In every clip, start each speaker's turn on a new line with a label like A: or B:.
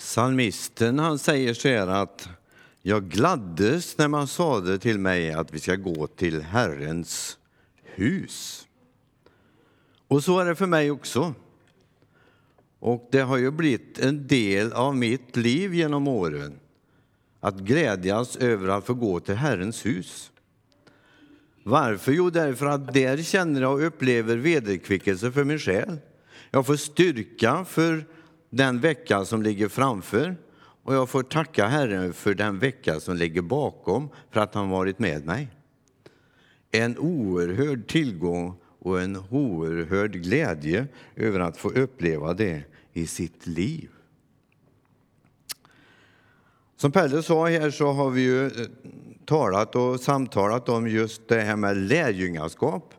A: Psalmisten han säger så här att jag gladdes när man sade till mig att vi ska gå till Herrens hus. Och så är det för mig också. Och det har ju blivit en del av mitt liv genom åren att glädjas över att få gå till Herrens hus. Varför? Jo, därför att där känner jag och upplever vederkvickelse för min själ. Jag får styrka för den vecka som ligger framför och jag får tacka Herren för den vecka som ligger bakom för att han varit med mig. En oerhörd tillgång och en oerhörd glädje över att få uppleva det i sitt liv. Som Pelle sa här så har vi ju eh, talat och samtalat om just det här med lärjungaskap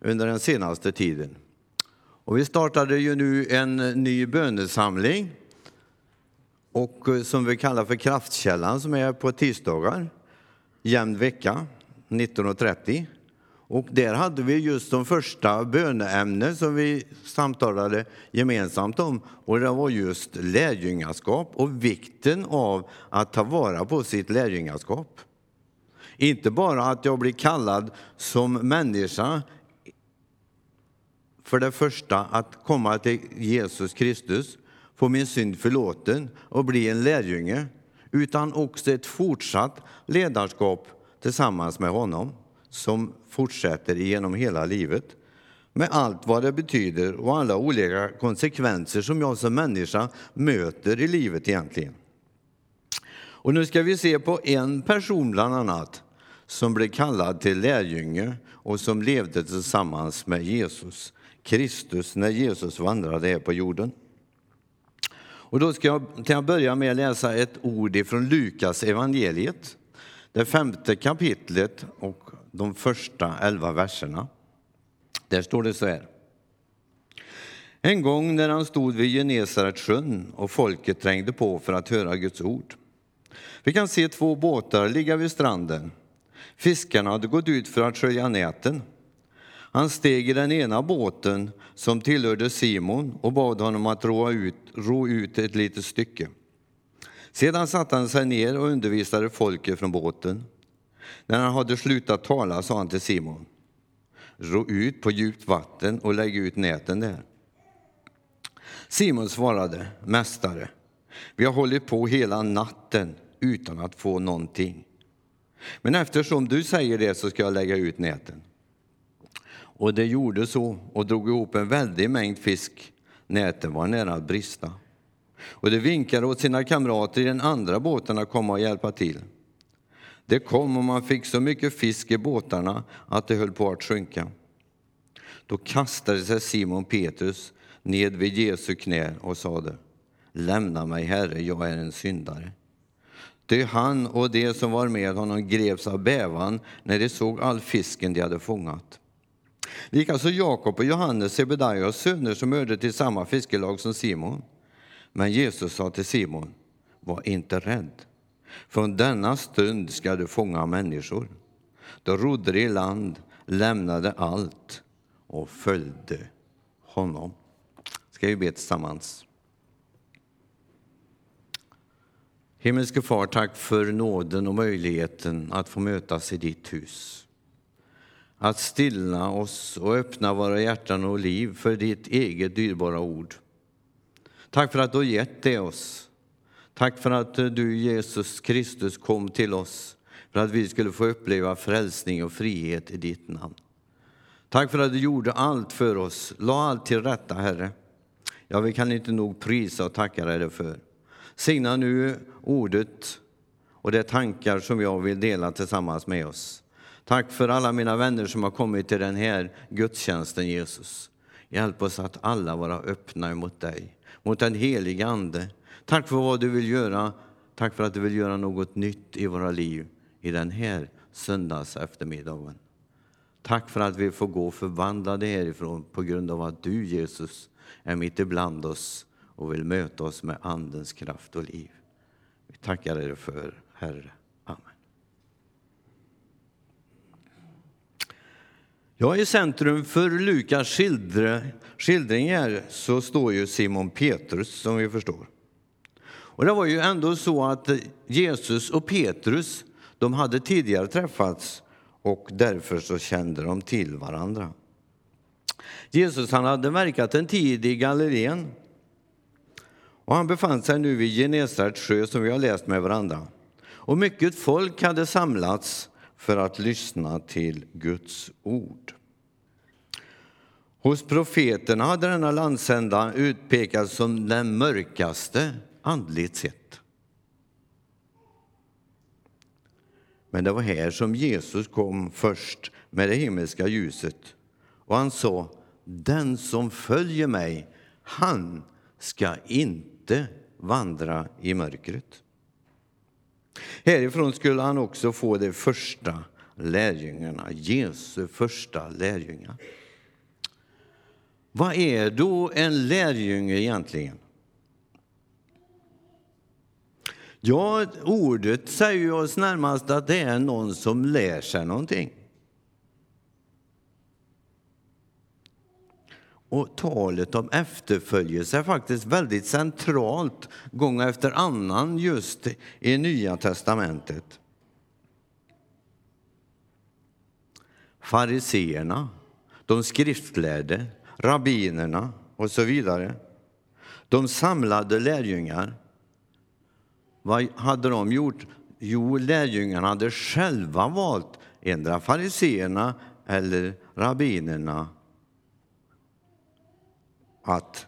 A: under den senaste tiden. Och vi startade ju nu en ny bönesamling och eh, som vi kallar för Kraftkällan som är på tisdagar, jämn vecka, 19.30. Och där hade vi just de första böneämnen som vi samtalade gemensamt om och det var just lärjungaskap och vikten av att ta vara på sitt lärjungaskap. Inte bara att jag blir kallad som människa för det första att komma till Jesus Kristus, få min synd förlåten och bli en lärjunge, utan också ett fortsatt ledarskap tillsammans med honom som fortsätter genom hela livet med allt vad det betyder och alla olika konsekvenser som jag som människa möter i livet egentligen. Och nu ska vi se på en person bland annat som blev kallad till lärjunge och som levde tillsammans med Jesus Kristus när Jesus vandrade här på jorden. Och då ska jag till att börja med läsa ett ord ifrån Lukas evangeliet, det femte kapitlet och de första elva verserna. Där står det så här. En gång när han stod vid Genesarets sjön och folket trängde på för att höra Guds ord. Vi kan se två båtar ligga vid stranden. Fiskarna hade gått ut för att skölja näten. Han steg i den ena båten som tillhörde Simon och bad honom att ro ut, ro ut ett litet stycke. Sedan satte han sig ner och undervisade folket från båten. När han hade slutat tala sa han till Simon, ro ut på djupt vatten och lägg ut näten där. Simon svarade, Mästare, vi har hållit på hela natten utan att få någonting. Men eftersom du säger det så ska jag lägga ut näten. Och det gjorde så och drog ihop en väldig mängd fisk. Näten var nära att brista. Och de vinkade åt sina kamrater i den andra båten att komma och hjälpa till. Det kom och man fick så mycket fisk i båtarna att det höll på att sjunka. Då kastade sig Simon Petrus ned vid Jesu knä och sade Lämna mig, Herre, jag är en syndare. Ty han och de som var med honom greps av bävan när de såg all fisken de hade fångat. Likaså alltså Jakob och Johannes, Sebedaios söner, som hörde till samma fiskelag som Simon. Men Jesus sa till Simon, var inte rädd. Från denna stund ska du fånga människor. Då rodde de i land, lämnade allt och följde honom. Ska vi be tillsammans? Himmelske Far, tack för nåden och möjligheten att få mötas i ditt hus. Att stilla oss och öppna våra hjärtan och liv för ditt eget dyrbara ord. Tack för att du har gett det oss Tack för att du, Jesus Kristus, kom till oss för att vi skulle få uppleva frälsning och frihet i ditt namn. Tack för att du gjorde allt för oss, la allt till rätta, Herre. Ja, vi kan inte nog prisa och tacka dig för. Signa nu ordet och de tankar som jag vill dela tillsammans med oss. Tack för alla mina vänner som har kommit till den här gudstjänsten, Jesus. Hjälp oss att alla vara öppna mot dig, mot den helige Ande, Tack för vad du vill göra. Tack för att du vill göra något nytt i våra liv i den här söndags eftermiddagen. Tack för att vi får gå förvandlade härifrån på grund av att du, Jesus, är mitt ibland oss och vill möta oss med Andens kraft och liv. Vi tackar dig för, Herre. Amen. Ja, I centrum för Lukas skildring så står ju Simon Petrus, som vi förstår. Och det var ju ändå så att Jesus och Petrus, de hade tidigare träffats och därför så kände de till varandra. Jesus han hade verkat en tid i Galileen och han befann sig nu vid Genesarets sjö som vi har läst med varandra. Och mycket folk hade samlats för att lyssna till Guds ord. Hos profeterna hade denna landsända utpekats som den mörkaste andligt sett. Men det var här som Jesus kom först med det himmelska ljuset. Och han sa, den som följer mig, han ska inte vandra i mörkret. Härifrån skulle han också få de första lärjungarna, Jesu första lärjungar. Vad är då en lärjunge egentligen? Ja, ordet säger oss närmast att det är någon som lär sig någonting. Och talet om efterföljelse är faktiskt väldigt centralt gång efter annan just i Nya testamentet. Fariseerna, de skriftlärde, rabbinerna och så vidare. De samlade lärjungar. Vad hade de gjort? Jo, lärjungarna hade själva valt endera fariseerna eller rabbinerna att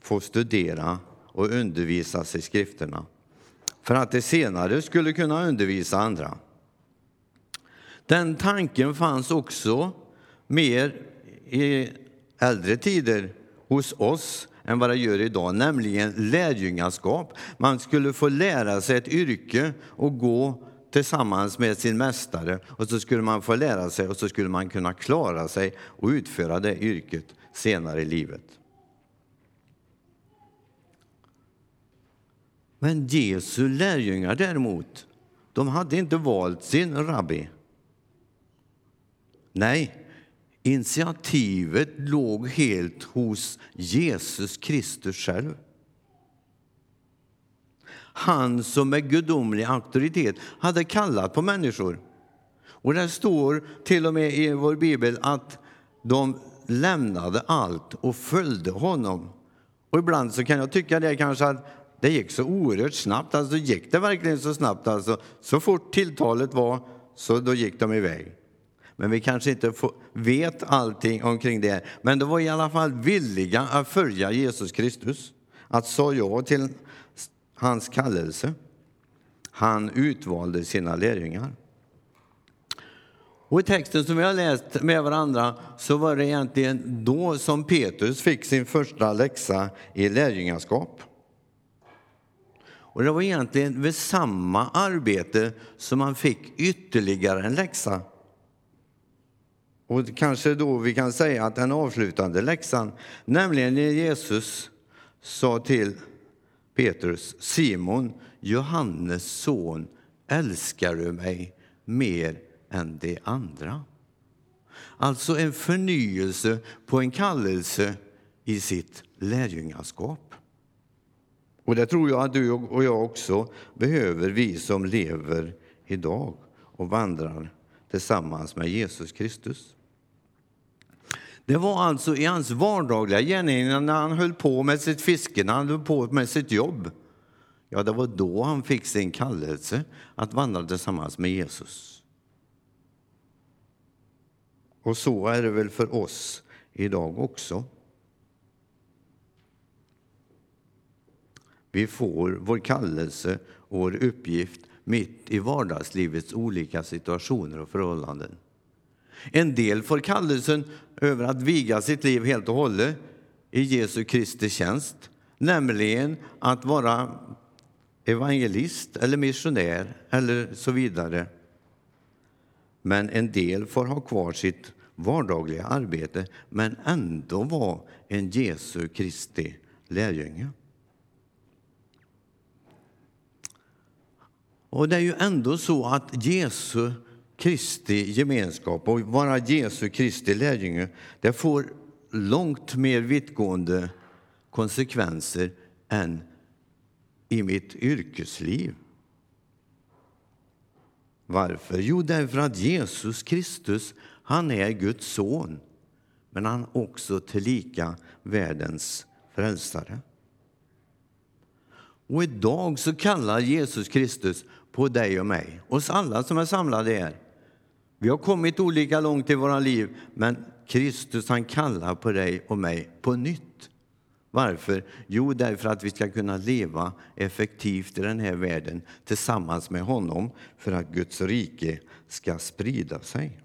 A: få studera och undervisas i skrifterna för att de senare skulle kunna undervisa andra. Den tanken fanns också mer i äldre tider hos oss än vad det gör idag, nämligen lärjungaskap. Man skulle få lära sig ett yrke och gå tillsammans med sin mästare och så skulle man få lära sig och så skulle man kunna klara sig och utföra det yrket senare i livet. Men Jesu lärjungar däremot, de hade inte valt sin rabbi. Nej, initiativet låg helt hos Jesus Kristus själv. Han som med gudomlig auktoritet hade kallat på människor. Och det står till och med i vår bibel att de lämnade allt och följde honom. Och ibland så kan jag tycka det kanske att det gick så oerhört snabbt. Alltså gick det verkligen så snabbt? Alltså, så fort tilltalet var, så då gick de iväg. Men vi kanske inte vet allting omkring det. Men de var i alla fall villiga att följa Jesus Kristus, att sa ja till hans kallelse. Han utvalde sina lärjungar. Och I texten som vi har läst med varandra så var det egentligen då som Petrus fick sin första läxa i lärjungaskap. Och det var egentligen vid samma arbete som han fick ytterligare en läxa. Och kanske då vi kan säga att den avslutande läxan, nämligen när Jesus sa till Petrus, Simon, Johannes son, älskar du mig mer än de andra. Alltså en förnyelse på en kallelse i sitt lärjungaskap. Och det tror jag att du och jag också behöver, vi som lever idag och vandrar tillsammans med Jesus Kristus. Det var alltså i hans vardagliga gärningar när han höll på med sitt fiske, när han höll på med sitt jobb. Ja, det var då han fick sin kallelse att vandra tillsammans med Jesus. Och så är det väl för oss idag också. Vi får vår kallelse och vår uppgift mitt i vardagslivets olika situationer och förhållanden. En del får kallelsen över att viga sitt liv helt och hållet i Jesu Kristi tjänst, nämligen att vara evangelist eller missionär eller så vidare. Men en del får ha kvar sitt vardagliga arbete men ändå vara en Jesu Kristi lärjunge. Och det är ju ändå så att Jesu Kristi gemenskap och vara Jesu Kristi lärjunge, det får långt mer vittgående konsekvenser än i mitt yrkesliv. Varför? Jo, därför att Jesus Kristus, han är Guds son, men han är också tillika världens frälsare. Och idag så kallar Jesus Kristus på dig och mig, oss alla som är samlade här. Vi har kommit olika långt i våra liv, men Kristus han kallar på dig och mig på nytt. Varför? Jo, därför att vi ska kunna leva effektivt i den här världen tillsammans med honom för att Guds rike ska sprida sig.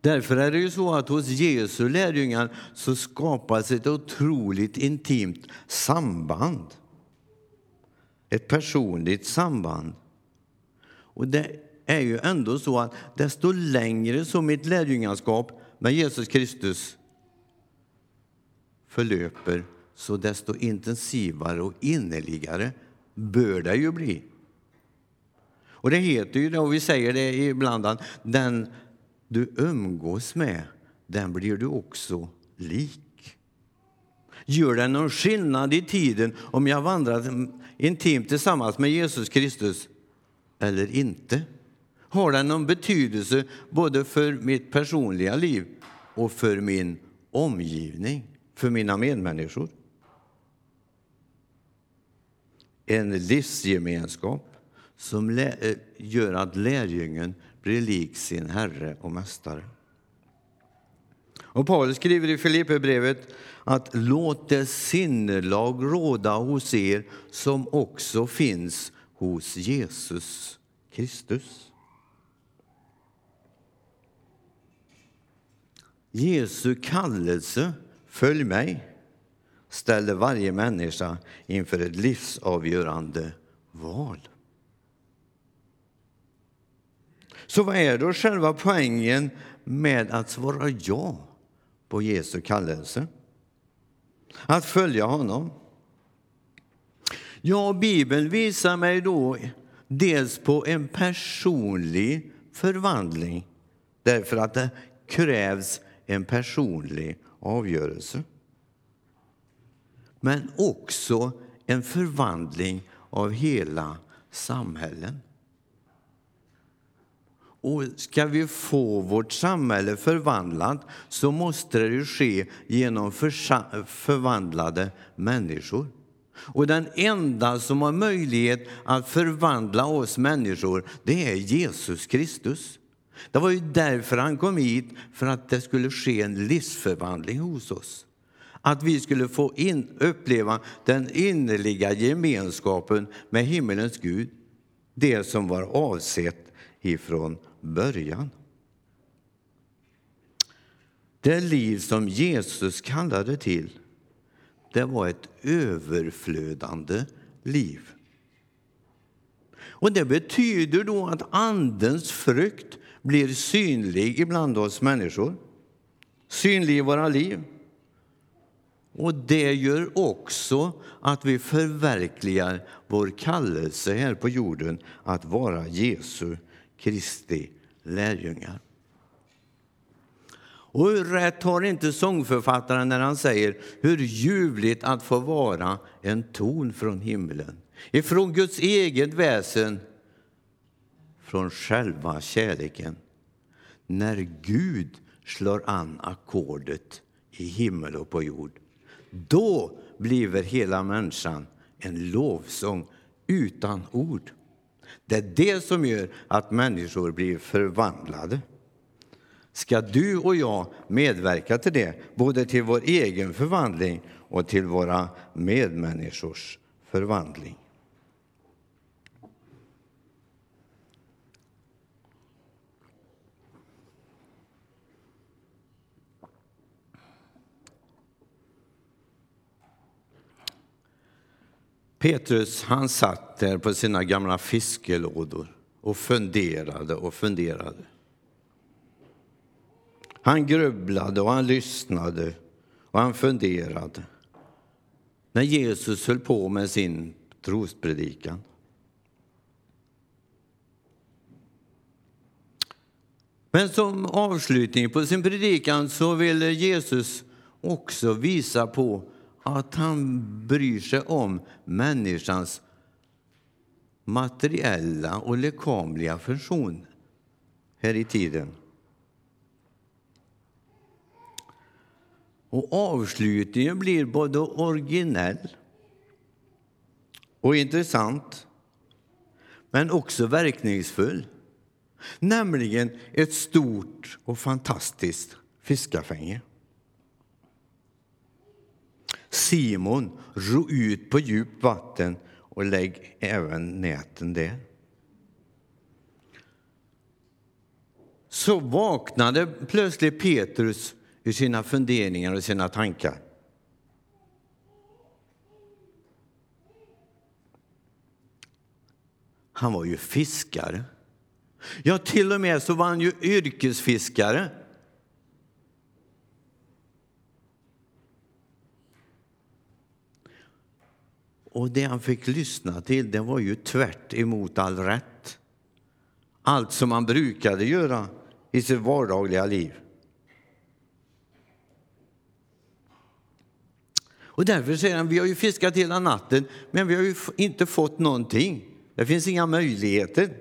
A: Därför är det ju så att hos Jesu lärjungar så skapas ett otroligt intimt samband. Ett personligt samband. Och det är ju ändå så att desto längre som mitt lärjungaskap när Jesus Kristus förlöper, så desto intensivare och innerligare bör det ju bli. Och det heter ju det, och vi säger det ibland, att den du umgås med, den blir du också lik. Gör det någon skillnad i tiden om jag vandrar intimt tillsammans med Jesus Kristus eller inte? Har den någon betydelse både för mitt personliga liv och för min omgivning, för mina medmänniskor? En livsgemenskap som eh, gör att lärjungen blir lik sin Herre och Mästare. Och Paulus skriver i Filipperbrevet att låt det sinnelag råda hos er som också finns hos Jesus Kristus. Jesu kallelse, följ mig, ställer varje människa inför ett livsavgörande val. Så vad är då själva poängen med att svara ja på Jesu kallelse? Att följa honom? Ja, Bibeln visar mig då dels på en personlig förvandling därför att det krävs en personlig avgörelse. Men också en förvandling av hela samhällen. Och ska vi få vårt samhälle förvandlat så måste det ske genom förvandlade människor. Och den enda som har möjlighet att förvandla oss människor, det är Jesus Kristus. Det var ju därför han kom hit, för att det skulle ske en livsförvandling hos oss. Att vi skulle få in, uppleva den innerliga gemenskapen med himmelens Gud, det som var avsett ifrån början. Det liv som Jesus kallade till, det var ett överflödande liv. Och Det betyder då att Andens frukt blir synlig ibland oss människor, synlig i våra liv. Och Det gör också att vi förverkligar vår kallelse här på jorden att vara Jesu Kristi lärjungar. Och hur rätt har inte sångförfattaren när han säger hur ljuvligt att få vara en ton från himlen, ifrån Guds eget väsen, från själva kärleken. När Gud slår an ackordet i himmel och på jord, då blir hela människan en lovsång utan ord. Det är det som gör att människor blir förvandlade. Ska du och jag medverka till det, både till vår egen förvandling och till våra medmänniskors förvandling? Petrus han satt där på sina gamla fiskelådor och funderade och funderade. Han grubblade och han lyssnade och han funderade när Jesus höll på med sin trospredikan. Men som avslutning på sin predikan så ville Jesus också visa på att han bryr sig om människans materiella och lekamliga funktion här i tiden. Och avslutningen blir både originell och intressant, men också verkningsfull. Nämligen ett stort och fantastiskt fiskafänge. Simon, ro ut på djupt vatten och lägg även näten där. Så vaknade plötsligt Petrus ur sina funderingar och sina tankar. Han var ju fiskare. Ja, till och med så var han ju yrkesfiskare. Och det han fick lyssna till det var ju tvärt emot all rätt. Allt som han brukade göra i sitt vardagliga liv. Och därför säger han, vi har ju fiskat hela natten, men vi har ju inte fått någonting. Det finns inga möjligheter.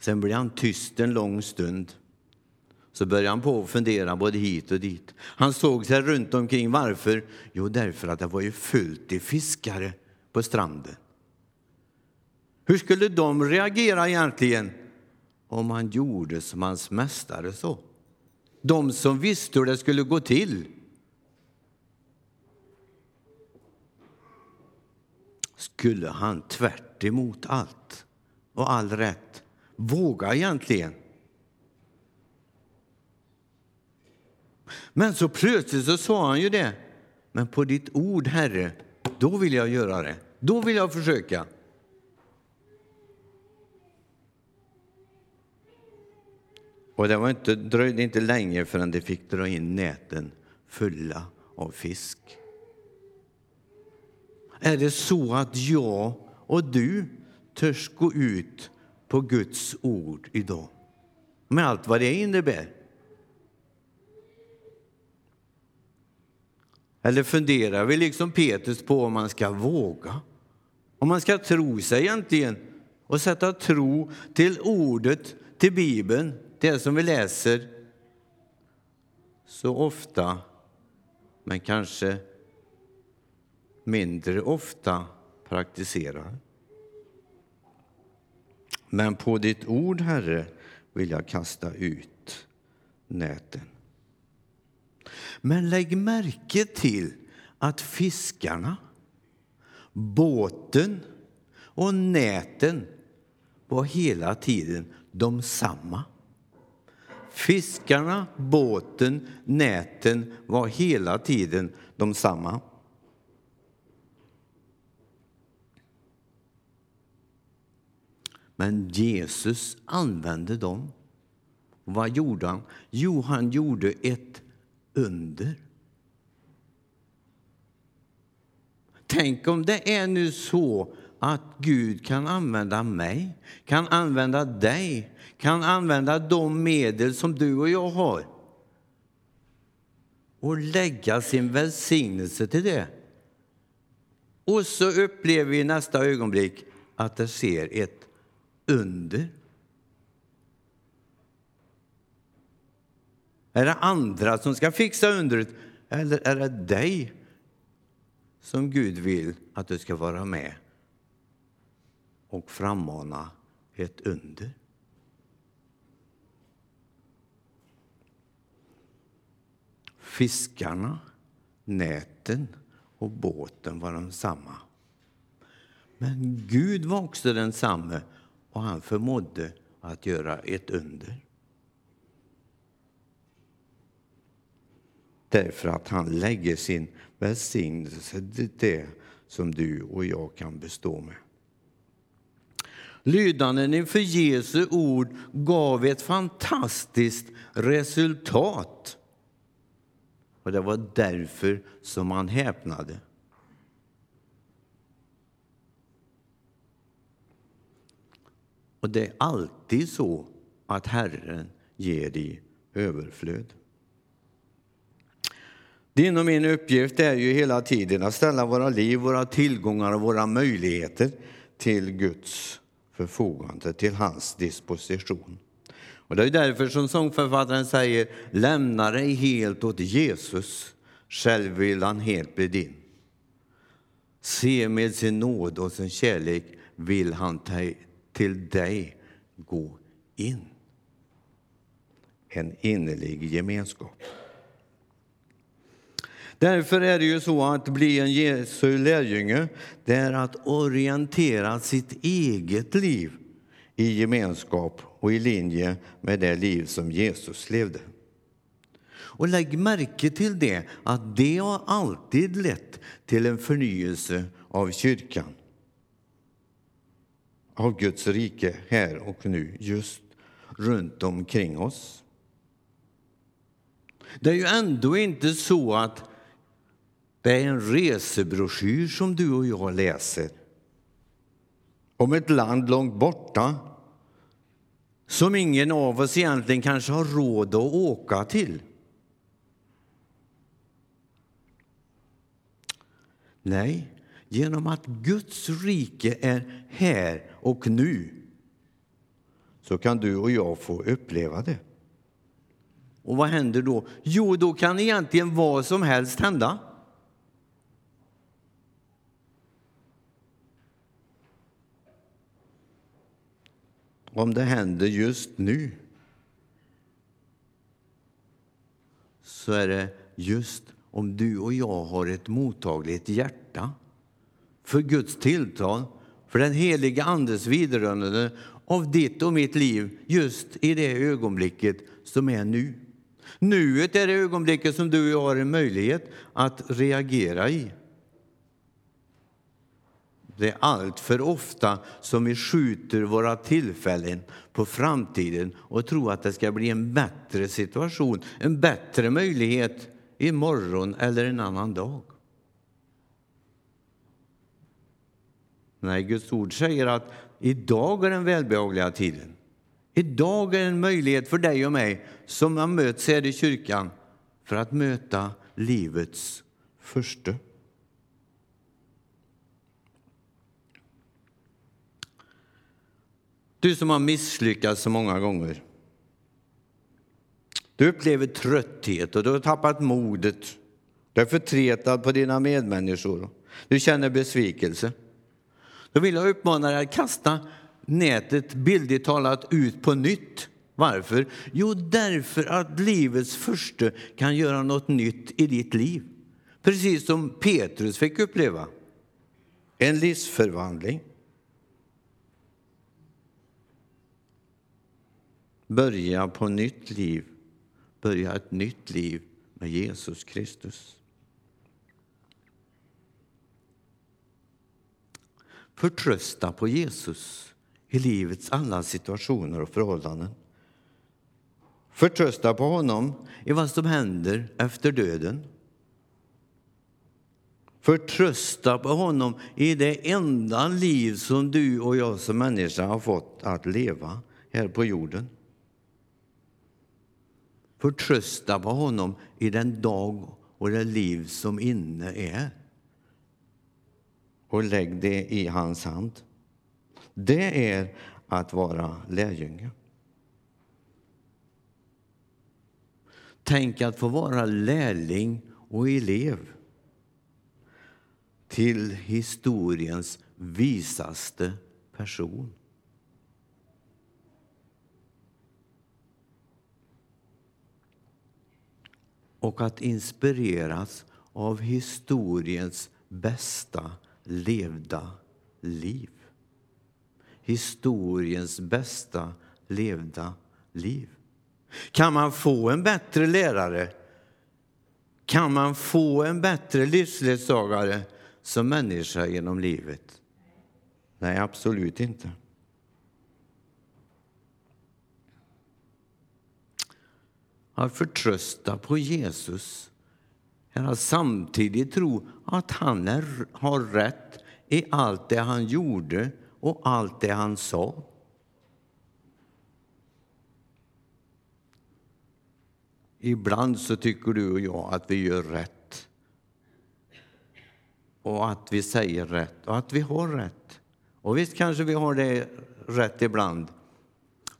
A: Sen blir han tyst en lång stund. Så började han på att fundera både hit och dit. Han såg sig runt omkring. Varför? Jo, därför att det var ju fullt i fiskare på stranden. Hur skulle de reagera egentligen om han gjorde som hans mästare så? De som visste hur det skulle gå till. Skulle han tvärt emot allt och all rätt våga egentligen? Men så plötsligt så sa han ju det. Men på ditt ord, Herre, då vill jag göra det. Då vill jag försöka. Och det var inte, dröjde inte länge förrän de fick dra in näten fulla av fisk. Är det så att jag och du törs gå ut på Guds ord idag? Med allt vad det innebär. Eller funderar vi liksom Petrus på om man ska våga? Om man ska tro sig egentligen och sätta tro till ordet, till Bibeln, det som vi läser så ofta, men kanske mindre ofta praktiserar. Men på ditt ord, Herre, vill jag kasta ut näten. Men lägg märke till att fiskarna, båten och näten var hela tiden de samma. Fiskarna, båten, näten var hela tiden de samma. Men Jesus använde dem. vad gjorde han? Jo, han gjorde ett under. Tänk om det är nu så att Gud kan använda mig, kan använda dig, kan använda de medel som du och jag har och lägga sin välsignelse till det. Och så upplever vi i nästa ögonblick att det sker ett under. Är det andra som ska fixa undret eller är det dig som Gud vill att du ska vara med och frammana ett under? Fiskarna, näten och båten var densamma. Men Gud var också densamme och han förmådde att göra ett under. Därför att han lägger sin välsignelse till det som du och jag kan bestå med. Lydanden inför Jesu ord gav ett fantastiskt resultat. Och det var därför som han häpnade. Och det är alltid så att Herren ger i överflöd. Din och min uppgift är ju hela tiden att ställa våra liv, våra tillgångar och våra möjligheter till Guds förfogande, till hans disposition. Och det är därför som sångförfattaren säger lämna dig helt åt Jesus, själv vill han helt bli din. Se med sin nåd och sin kärlek vill han till dig gå in. En innerlig gemenskap. Därför är det ju så att bli en Jesu lärjunge, det är att orientera sitt eget liv i gemenskap och i linje med det liv som Jesus levde. Och lägg märke till det, att det har alltid lett till en förnyelse av kyrkan. Av Guds rike här och nu, just runt omkring oss. Det är ju ändå inte så att det är en resebroschyr som du och jag läser om ett land långt borta som ingen av oss egentligen kanske har råd att åka till. Nej, genom att Guds rike är här och nu så kan du och jag få uppleva det. Och vad händer då? Jo, då kan egentligen vad som helst hända. Om det händer just nu så är det just om du och jag har ett mottagligt hjärta för Guds tilltal, för den heliga Andes vidrörande av ditt och mitt liv just i det ögonblicket som är nu. Nuet är det ögonblicket som du och jag har en möjlighet att reagera i. Det är allt för ofta som vi skjuter våra tillfällen på framtiden och tror att det ska bli en bättre situation, en bättre möjlighet imorgon eller en annan dag. Nej, Guds ord säger att idag är den välbehagliga tiden. Idag är en möjlighet för dig och mig som har möts här i kyrkan för att möta livets första. Du som har misslyckats så många gånger. Du upplever trötthet och du har tappat modet. Du är förtretad på dina medmänniskor. Du känner besvikelse. Då vill jag uppmana dig att kasta nätet bildligt talat ut på nytt. Varför? Jo, därför att livets första kan göra något nytt i ditt liv. Precis som Petrus fick uppleva. En livsförvandling. Börja på nytt liv, börja ett nytt liv med Jesus Kristus. Förtrösta på Jesus i livets alla situationer och förhållanden. Förtrösta på honom i vad som händer efter döden. Förtrösta på honom i det enda liv som du och jag som människa har fått att leva här på jorden. Förtrösta på honom i den dag och det liv som inne är. Och lägg det i hans hand. Det är att vara lärjunge. Tänk att få vara lärling och elev till historiens visaste person. Och att inspireras av historiens bästa levda liv. Historiens bästa levda liv. Kan man få en bättre lärare? Kan man få en bättre livsledsagare som människa genom livet? Nej, absolut inte. Att förtrösta på Jesus är att samtidigt tro att han är, har rätt i allt det han gjorde och allt det han sa. Ibland så tycker du och jag att vi gör rätt och att vi säger rätt och att vi har rätt. Och visst kanske vi har det rätt ibland,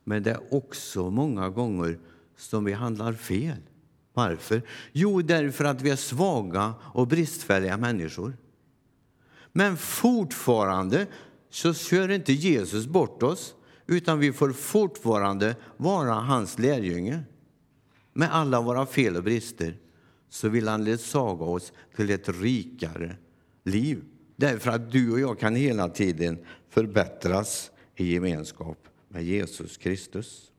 A: men det är också många gånger som vi handlar fel. Varför? Jo, därför att vi är svaga och bristfälliga människor. Men fortfarande så kör inte Jesus bort oss, utan vi får fortfarande vara hans lärjunge. Med alla våra fel och brister så vill han ledsaga oss till ett rikare liv. Därför att du och jag kan hela tiden förbättras i gemenskap med Jesus Kristus.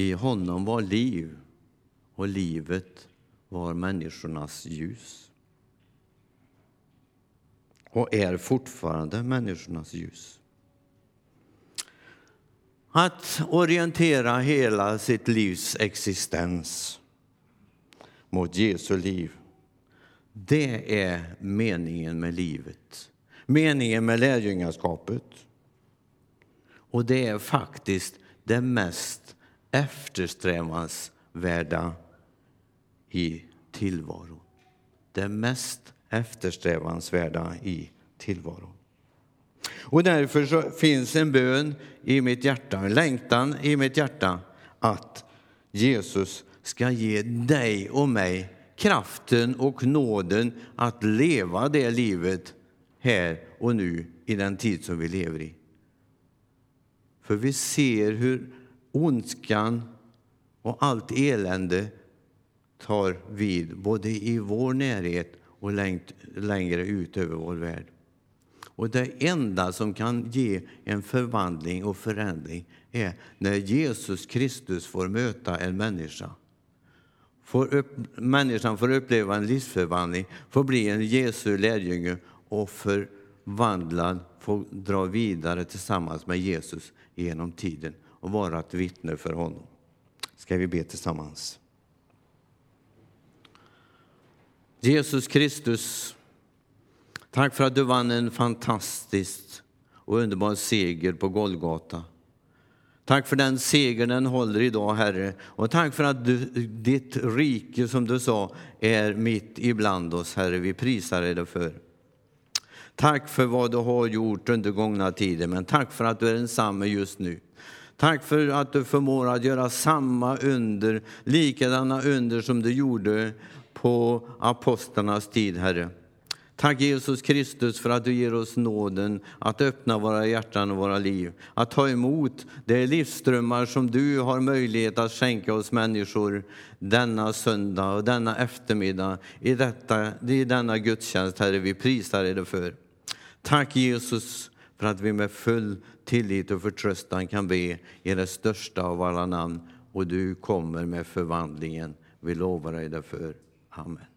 A: I honom var liv, och livet var människornas ljus. Och är fortfarande människornas ljus. Att orientera hela sitt livs existens mot Jesu liv, det är meningen med livet. Meningen med lärjungaskapet. Och det är faktiskt det mest eftersträvansvärda i tillvaron. Det mest eftersträvansvärda i tillvaron. Och därför så finns en bön i mitt hjärta, en längtan i mitt hjärta att Jesus ska ge dig och mig kraften och nåden att leva det livet här och nu i den tid som vi lever i. För vi ser hur ondskan och allt elände tar vid både i vår närhet och längre ut över vår värld. Och det enda som kan ge en förvandling och förändring är när Jesus Kristus får möta en människa. Får upp, människan får uppleva en livsförvandling, får bli en Jesu lärjunge och förvandlad, får dra vidare tillsammans med Jesus genom tiden och vara ett vittne för honom. Ska vi be tillsammans? Jesus Kristus, tack för att du vann en fantastisk och underbar seger på Golgata. Tack för den seger den håller idag, Herre. Och tack för att du, ditt rike, som du sa, är mitt ibland oss, Herre. Vi prisar dig för. Tack för vad du har gjort under gångna tider, men tack för att du är densamme just nu. Tack för att du förmår att göra samma under, likadana under som du gjorde på apostlarnas tid, Herre. Tack Jesus Kristus för att du ger oss nåden att öppna våra hjärtan och våra liv. Att ta emot de livsströmmar som du har möjlighet att skänka oss människor denna söndag och denna eftermiddag i, detta, i denna gudstjänst, Herre. Vi prisar dig för. Tack Jesus för att vi med full tillit och förtröstan kan be i det största av alla namn och du kommer med förvandlingen. Vi lovar dig därför. Amen.